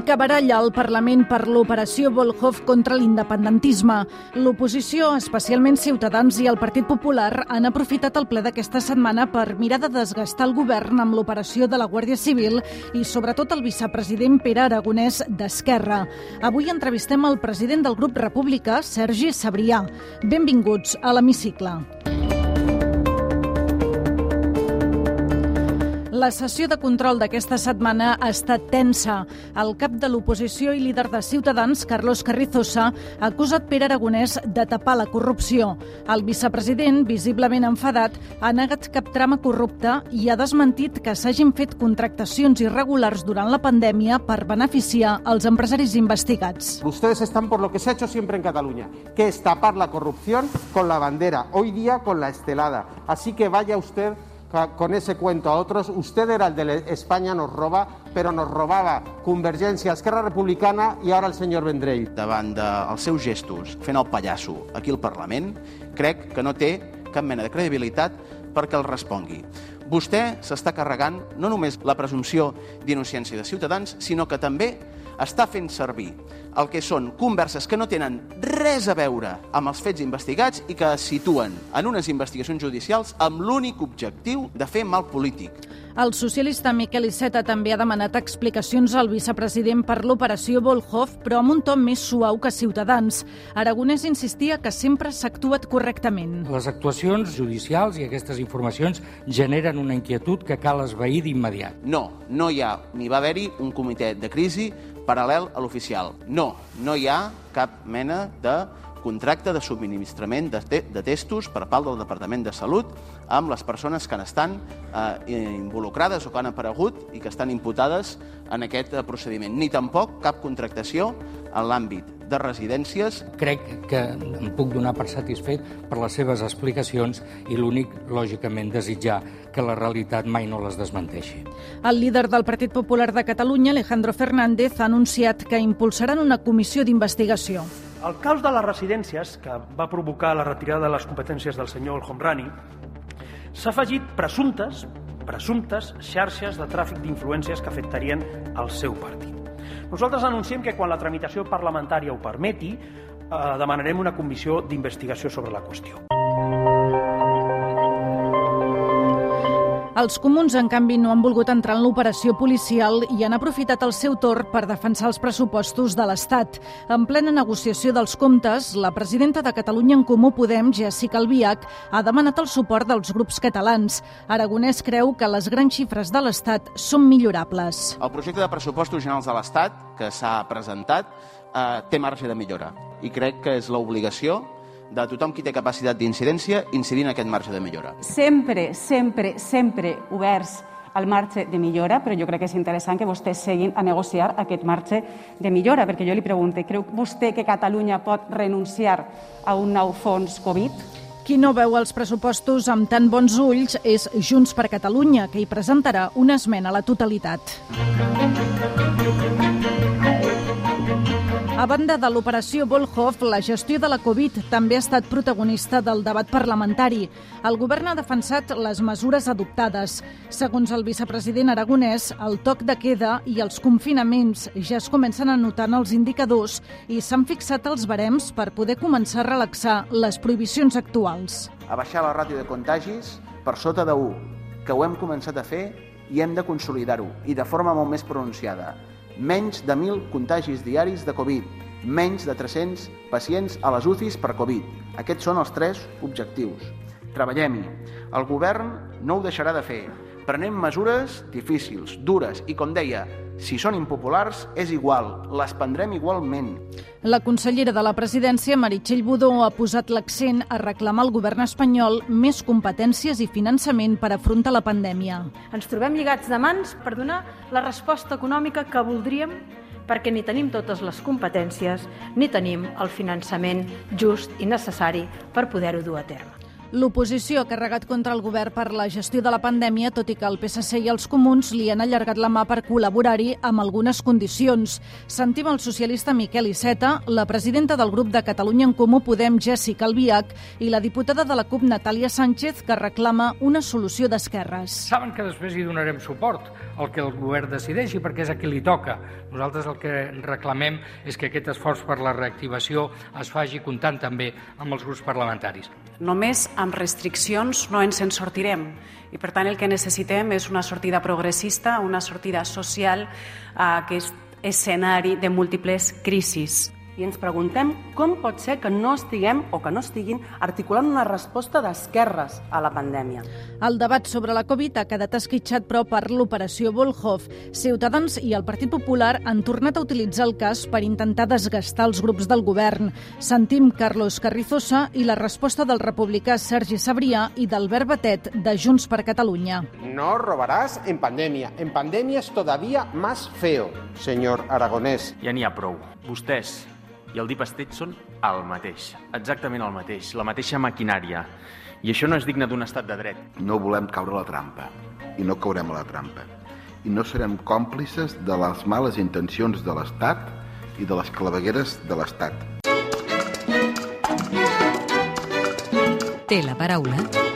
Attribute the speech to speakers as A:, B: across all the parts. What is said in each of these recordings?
A: Pica baralla al Parlament per l'operació Volhov contra l'independentisme. L'oposició, especialment Ciutadans i el Partit Popular, han aprofitat el ple d'aquesta setmana per mirar de desgastar el govern amb l'operació de la Guàrdia Civil i sobretot el vicepresident Pere Aragonès d'Esquerra. Avui entrevistem el president del grup República, Sergi Sabrià. Benvinguts a l'Hemicicle. La sessió de control d'aquesta setmana ha estat tensa. El cap de l'oposició i líder de Ciutadans, Carlos Carrizosa, ha acusat Pere Aragonès de tapar la corrupció. El vicepresident, visiblement enfadat, ha negat cap trama corrupta i ha desmentit que s'hagin fet contractacions irregulars durant la pandèmia per beneficiar els empresaris investigats.
B: Ustedes están por lo que se ha hecho siempre en Cataluña, que es tapar la corrupción con la bandera, hoy día con la estelada. Así que vaya usted con ese cuento a otros. Usted era el de España nos roba, però nos robava Convergència, Esquerra Republicana i ara el senyor Vendrell.
C: Davant dels seus gestos, fent el pallasso aquí al Parlament, crec que no té cap mena de credibilitat perquè el respongui. Vostè s'està carregant no només la presumpció d'innocència de Ciutadans, sinó que també està fent servir el que són converses que no tenen res a veure amb els fets investigats i que es situen en unes investigacions judicials amb l'únic objectiu de fer mal polític.
A: El socialista Miquel Iceta també ha demanat explicacions al vicepresident per l'operació Volhov, però amb un to més suau que Ciutadans. Aragonès insistia que sempre s'ha actuat correctament.
D: Les actuacions judicials i aquestes informacions generen una inquietud que cal esvair d'immediat.
C: No, no hi ha ni va haver-hi un comitè de crisi paral·lel a l'oficial. No, no hi ha cap mena de contracte de subministrament de, te de testos per part del Departament de Salut amb les persones que estan eh, involucrades o que han aparegut i que estan imputades en aquest eh, procediment. Ni tampoc cap contractació en l'àmbit de residències.
D: Crec que em puc donar per satisfet per les seves explicacions i l'únic, lògicament, desitjar que la realitat mai no les desmenteixi.
A: El líder del Partit Popular de Catalunya, Alejandro Fernández, ha anunciat que impulsaran una comissió d'investigació.
E: El caos de les residències, que va provocar la retirada de les competències del senyor El Homrani, s'ha afegit presumptes, presumptes xarxes de tràfic d'influències que afectarien el seu partit. Nosaltres anunciem que quan la tramitació parlamentària ho permeti, eh, demanarem una comissió d'investigació sobre la qüestió.
A: Els comuns, en canvi, no han volgut entrar en l'operació policial i han aprofitat el seu torn per defensar els pressupostos de l'Estat. En plena negociació dels comptes, la presidenta de Catalunya en Comú Podem, Jessica Albiach, ha demanat el suport dels grups catalans. Aragonès creu que les grans xifres de l'Estat són millorables.
C: El projecte de pressupostos generals de l'Estat, que s'ha presentat, eh, té marge de millora i crec que és l'obligació de tothom qui té capacitat d'incidència incidir en aquest marge de millora.
F: Sempre, sempre, sempre oberts al marge de millora, però jo crec que és interessant que vostès seguin a negociar aquest marge de millora, perquè jo li pregunto, creu vostè que Catalunya pot renunciar a un nou fons Covid?
A: Qui no veu els pressupostos amb tan bons ulls és Junts per Catalunya, que hi presentarà una esmena a la totalitat. A banda de l'operació Volhov, la gestió de la Covid també ha estat protagonista del debat parlamentari. El govern ha defensat les mesures adoptades. Segons el vicepresident Aragonès, el toc de queda i els confinaments ja es comencen a notar en els indicadors i s'han fixat els barems per poder començar a relaxar les prohibicions actuals.
C: A baixar la ràtio de contagis per sota de 1, que ho hem començat a fer i hem de consolidar-ho, i de forma molt més pronunciada menys de 1.000 contagis diaris de Covid, menys de 300 pacients a les UCIs per Covid. Aquests són els tres objectius. Treballem-hi. El govern no ho deixarà de fer. Prenem mesures difícils, dures i, com deia, si són impopulars, és igual, les prendrem igualment.
A: La consellera de la presidència, Meritxell Budó, ha posat l'accent a reclamar al govern espanyol més competències i finançament per afrontar la pandèmia.
G: Ens trobem lligats de mans per donar la resposta econòmica que voldríem perquè ni tenim totes les competències ni tenim el finançament just i necessari per poder-ho dur a terme.
H: L'oposició ha carregat contra el govern per la gestió de la pandèmia, tot i que el PSC i els comuns li han allargat la mà per col·laborar-hi amb algunes condicions. Sentim el socialista Miquel Iceta, la presidenta del grup de Catalunya en Comú Podem, Jessica Albiach, i la diputada de la CUP, Natàlia Sánchez, que reclama una solució d'esquerres.
D: Saben que després hi donarem suport al que el govern decideixi, perquè és a qui li toca. Nosaltres el que reclamem és que aquest esforç per la reactivació es faci comptant també amb els grups parlamentaris.
F: Només amb restriccions no ens en sortirem. I per tant el que necessitem és una sortida progressista, una sortida social a aquest escenari de múltiples crisis
I: i ens preguntem com pot ser que no estiguem o que no estiguin articulant una resposta d'esquerres a la pandèmia.
H: El debat sobre la Covid ha quedat esquitxat, però, per l'operació Volhov. Ciutadans i el Partit Popular han tornat a utilitzar el cas per intentar desgastar els grups del govern. Sentim Carlos Carrizosa i la resposta del republicà Sergi Sabrià i d'Albert Batet, de Junts per Catalunya.
B: No robarás en pandemia. En pandemia es todavía más feo, señor Aragonès.
J: Ja n'hi ha prou. Vostès i el Deep State són el mateix, exactament el mateix, la mateixa maquinària. I això no és digne d'un estat de dret.
K: No volem caure a la trampa, i no caurem a la trampa. I no serem còmplices de les males intencions de l'Estat i de les clavegueres de l'Estat.
L: Té la paraula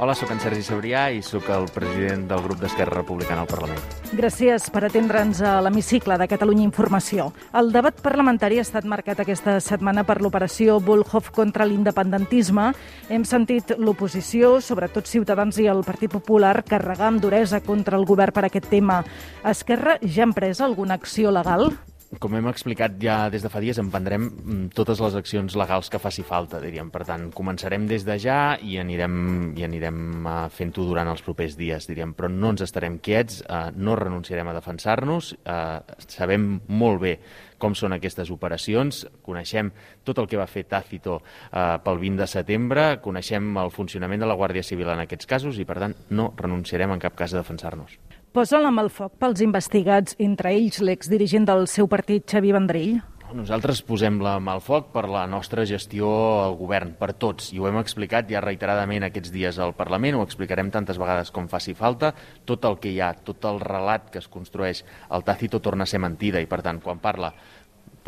J: Hola, sóc en Sergi Sabrià i sóc el president del grup d'Esquerra Republicana al Parlament.
H: Gràcies per atendre'ns a l'hemicicle de Catalunya Informació. El debat parlamentari ha estat marcat aquesta setmana per l'operació Volhov contra l'independentisme. Hem sentit l'oposició, sobretot Ciutadans i el Partit Popular, carregar amb duresa contra el govern per aquest tema. Esquerra ja ha empresa alguna acció legal?
J: Com hem explicat ja des de fa dies, emprendrem mm, totes les accions legals que faci falta, diríem. Per tant, començarem des de ja i anirem, i anirem uh, fent-ho durant els propers dies, diríem. Però no ens estarem quiets, uh, no renunciarem a defensar-nos, uh, sabem molt bé com són aquestes operacions, coneixem tot el que va fer Tàcito eh, pel 20 de setembre, coneixem el funcionament de la Guàrdia Civil en aquests casos i, per tant, no renunciarem en cap cas a defensar-nos.
H: Posen la mà al foc pels investigats, entre ells l'exdirigent del seu partit, Xavi Vendrell?
J: Nosaltres posem la mà al foc per la nostra gestió al govern, per tots, i ho hem explicat ja reiteradament aquests dies al Parlament, ho explicarem tantes vegades com faci falta, tot el que hi ha, tot el relat que es construeix al Tàcito torna a ser mentida, i per tant, quan parla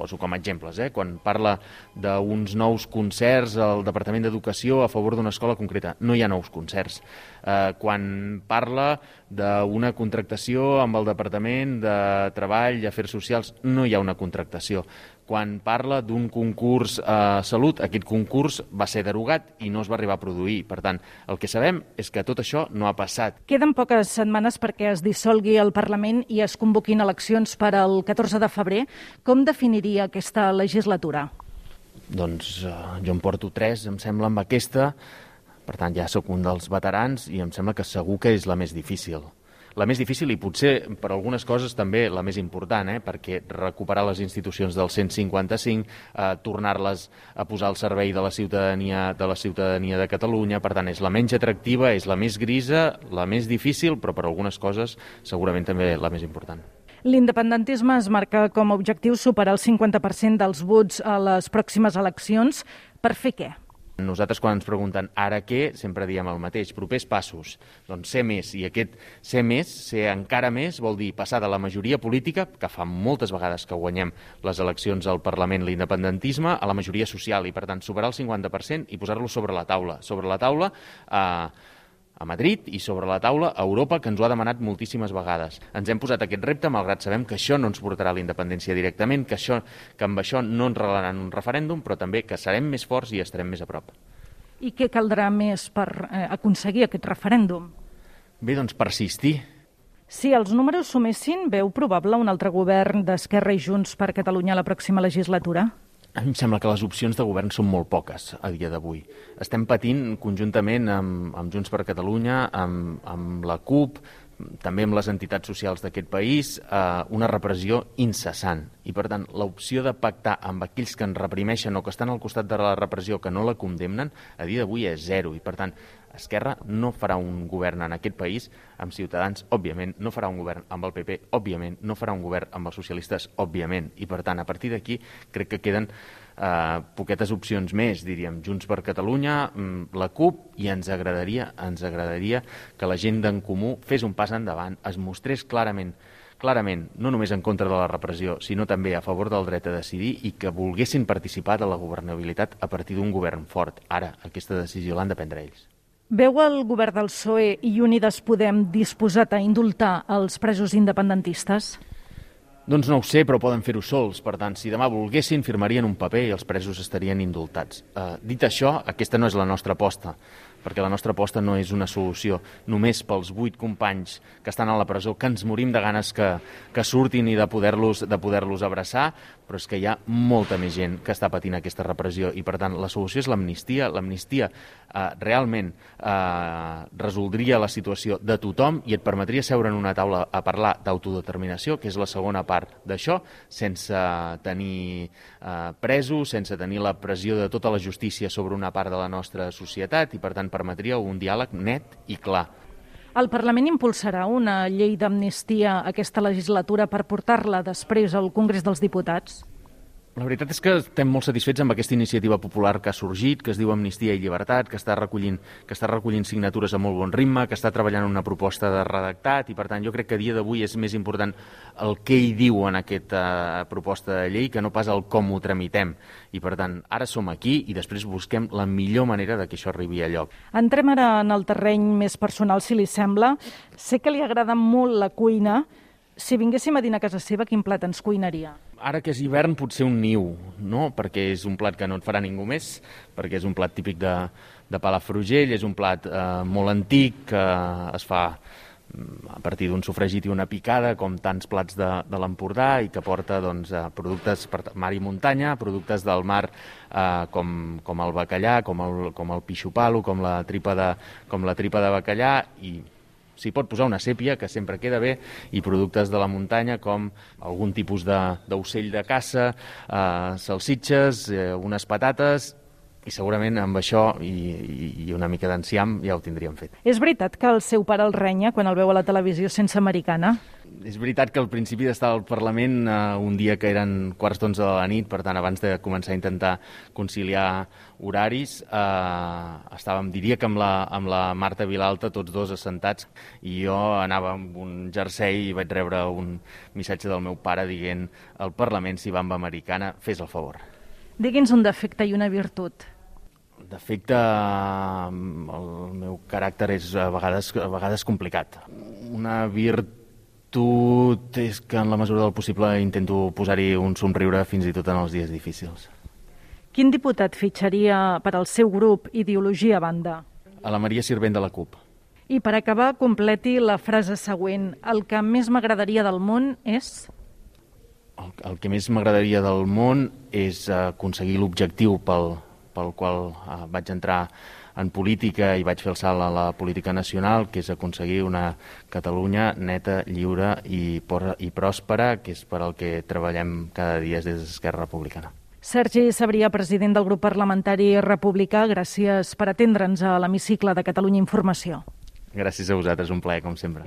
J: poso com a exemples, eh? quan parla d'uns nous concerts al Departament d'Educació a favor d'una escola concreta. No hi ha nous concerts. Eh, quan parla d'una contractació amb el Departament de Treball i Afers Socials, no hi ha una contractació quan parla d'un concurs a eh, salut, aquest concurs va ser derogat i no es va arribar a produir. Per tant, el que sabem és que tot això no ha passat.
H: Queden poques setmanes perquè es dissolgui el Parlament i es convoquin eleccions per al 14 de febrer. Com definiria aquesta legislatura?
J: Doncs eh, jo em porto tres, em sembla, amb aquesta. Per tant, ja sóc un dels veterans i em sembla que segur que és la més difícil la més difícil i potser per algunes coses també la més important, eh? perquè recuperar les institucions del 155, eh, tornar-les a posar al servei de la ciutadania de la ciutadania de Catalunya, per tant és la menys atractiva, és la més grisa, la més difícil, però per algunes coses segurament també la més important.
H: L'independentisme es marca com a objectiu superar el 50% dels vots a les pròximes eleccions. Per fer què?
J: Nosaltres quan ens pregunten ara què, sempre diem el mateix, propers passos, doncs ser més, i aquest ser més, ser encara més, vol dir passar de la majoria política, que fa moltes vegades que guanyem les eleccions al Parlament l'independentisme, a la majoria social, i per tant superar el 50% i posar-lo sobre la taula. Sobre la taula eh, a Madrid i sobre la taula a Europa, que ens ho ha demanat moltíssimes vegades. Ens hem posat aquest repte, malgrat sabem que això no ens portarà a la independència directament, que, això, que amb això no ens regalaran un referèndum, però també que serem més forts i estarem més a prop.
H: I què caldrà més per eh, aconseguir aquest referèndum?
J: Bé, doncs persistir.
H: Si els números sumessin, veu probable un altre govern d'Esquerra i Junts per Catalunya la pròxima legislatura?
J: A mi em sembla que les opcions de govern són molt poques a dia d'avui. Estem patint conjuntament amb, amb Junts per Catalunya, amb, amb la CUP, també amb les entitats socials d'aquest país, eh, una repressió incessant. I, per tant, l'opció de pactar amb aquells que ens reprimeixen o que estan al costat de la repressió, que no la condemnen, a dia d'avui és zero. I, per tant, Esquerra no farà un govern en aquest país amb Ciutadans, òbviament, no farà un govern amb el PP, òbviament, no farà un govern amb els socialistes, òbviament. I, per tant, a partir d'aquí, crec que queden eh, poquetes opcions més, diríem, Junts per Catalunya, mm, la CUP, i ens agradaria, ens agradaria que la gent d'en Comú fes un pas endavant, es mostrés clarament clarament, no només en contra de la repressió, sinó també a favor del dret a decidir i que volguessin participar de la governabilitat a partir d'un govern fort. Ara, aquesta decisió l'han de prendre ells.
H: Veu el govern del PSOE i Unides Podem disposat a indultar els presos independentistes?
J: Doncs no ho sé, però poden fer-ho sols. Per tant, si demà volguessin, firmarien un paper i els presos estarien indultats. Uh, dit això, aquesta no és la nostra aposta perquè la nostra aposta no és una solució només pels vuit companys que estan a la presó, que ens morim de ganes que, que surtin i de poder-los de poder abraçar, però és que hi ha molta més gent que està patint aquesta repressió i, per tant, la solució és l'amnistia. L'amnistia eh, realment eh, resoldria la situació de tothom i et permetria seure en una taula a parlar d'autodeterminació, que és la segona part d'això, sense tenir eh, presos, sense tenir la pressió de tota la justícia sobre una part de la nostra societat i, per tant, permetria un diàleg net i clar.
H: El Parlament impulsarà una llei d'amnistia aquesta legislatura per portar-la després al Congrés dels Diputats?
J: La veritat és que estem molt satisfets amb aquesta iniciativa popular que ha sorgit, que es diu Amnistia i Llibertat, que està recollint, que està recollint signatures a molt bon ritme, que està treballant una proposta de redactat i, per tant, jo crec que a dia d'avui és més important el que hi diu en aquesta proposta de llei que no pas el com ho tramitem. I, per tant, ara som aquí i després busquem la millor manera de que això arribi a lloc.
H: Entrem ara en el terreny més personal, si li sembla. Sé que li agrada molt la cuina. Si vinguéssim a dinar a casa seva, quin plat ens cuinaria?
J: Ara que és hivern potser un niu, no? perquè és un plat que no et farà ningú més, perquè és un plat típic de, de Palafrugell, és un plat eh, molt antic que es fa mm, a partir d'un sofregit i una picada, com tants plats de, de l'Empordà, i que porta doncs, a productes per mar i muntanya, productes del mar eh, com, com el bacallà, com el, com el pixopalo, com la tripa de, com la tripa de bacallà, i S'hi pot posar una sèpia, que sempre queda bé, i productes de la muntanya com algun tipus d'ocell de, de caça, eh, salsitxes, eh, unes patates i segurament amb això i, i una mica d'enciam ja ho tindríem fet.
H: És veritat que el seu pare el renya quan el veu a la televisió sense americana?
J: És veritat que al principi d'estar al Parlament, eh, un dia que eren quarts d'onze de la nit, per tant, abans de començar a intentar conciliar horaris, eh, estàvem, diria que amb la, amb la Marta Vilalta, tots dos assentats, i jo anava amb un jersei i vaig rebre un missatge del meu pare dient al Parlament, si va amb americana, fes el favor.
H: Digui'ns un defecte i una virtut.
J: Defecte, el meu caràcter és a vegades, a vegades complicat. Una virtut és que en la mesura del possible intento posar-hi un somriure fins i tot en els dies difícils.
H: Quin diputat fitxaria per al seu grup Ideologia a banda?
J: A la Maria Sirvent de la CUP.
H: I per acabar, completi la frase següent. El que més m'agradaria del món és
J: el, el que més m'agradaria del món és eh, aconseguir l'objectiu pel, pel qual uh, vaig entrar en política i vaig fer el salt a la política nacional, que és aconseguir una Catalunya neta, lliure i, por, i pròspera, que és per al que treballem cada dia des d'Esquerra Republicana.
H: Sergi Sabria, president del grup parlamentari republicà, gràcies per atendre'ns a l'hemicicle de Catalunya Informació.
J: Gràcies a vosaltres, un plaer, com sempre.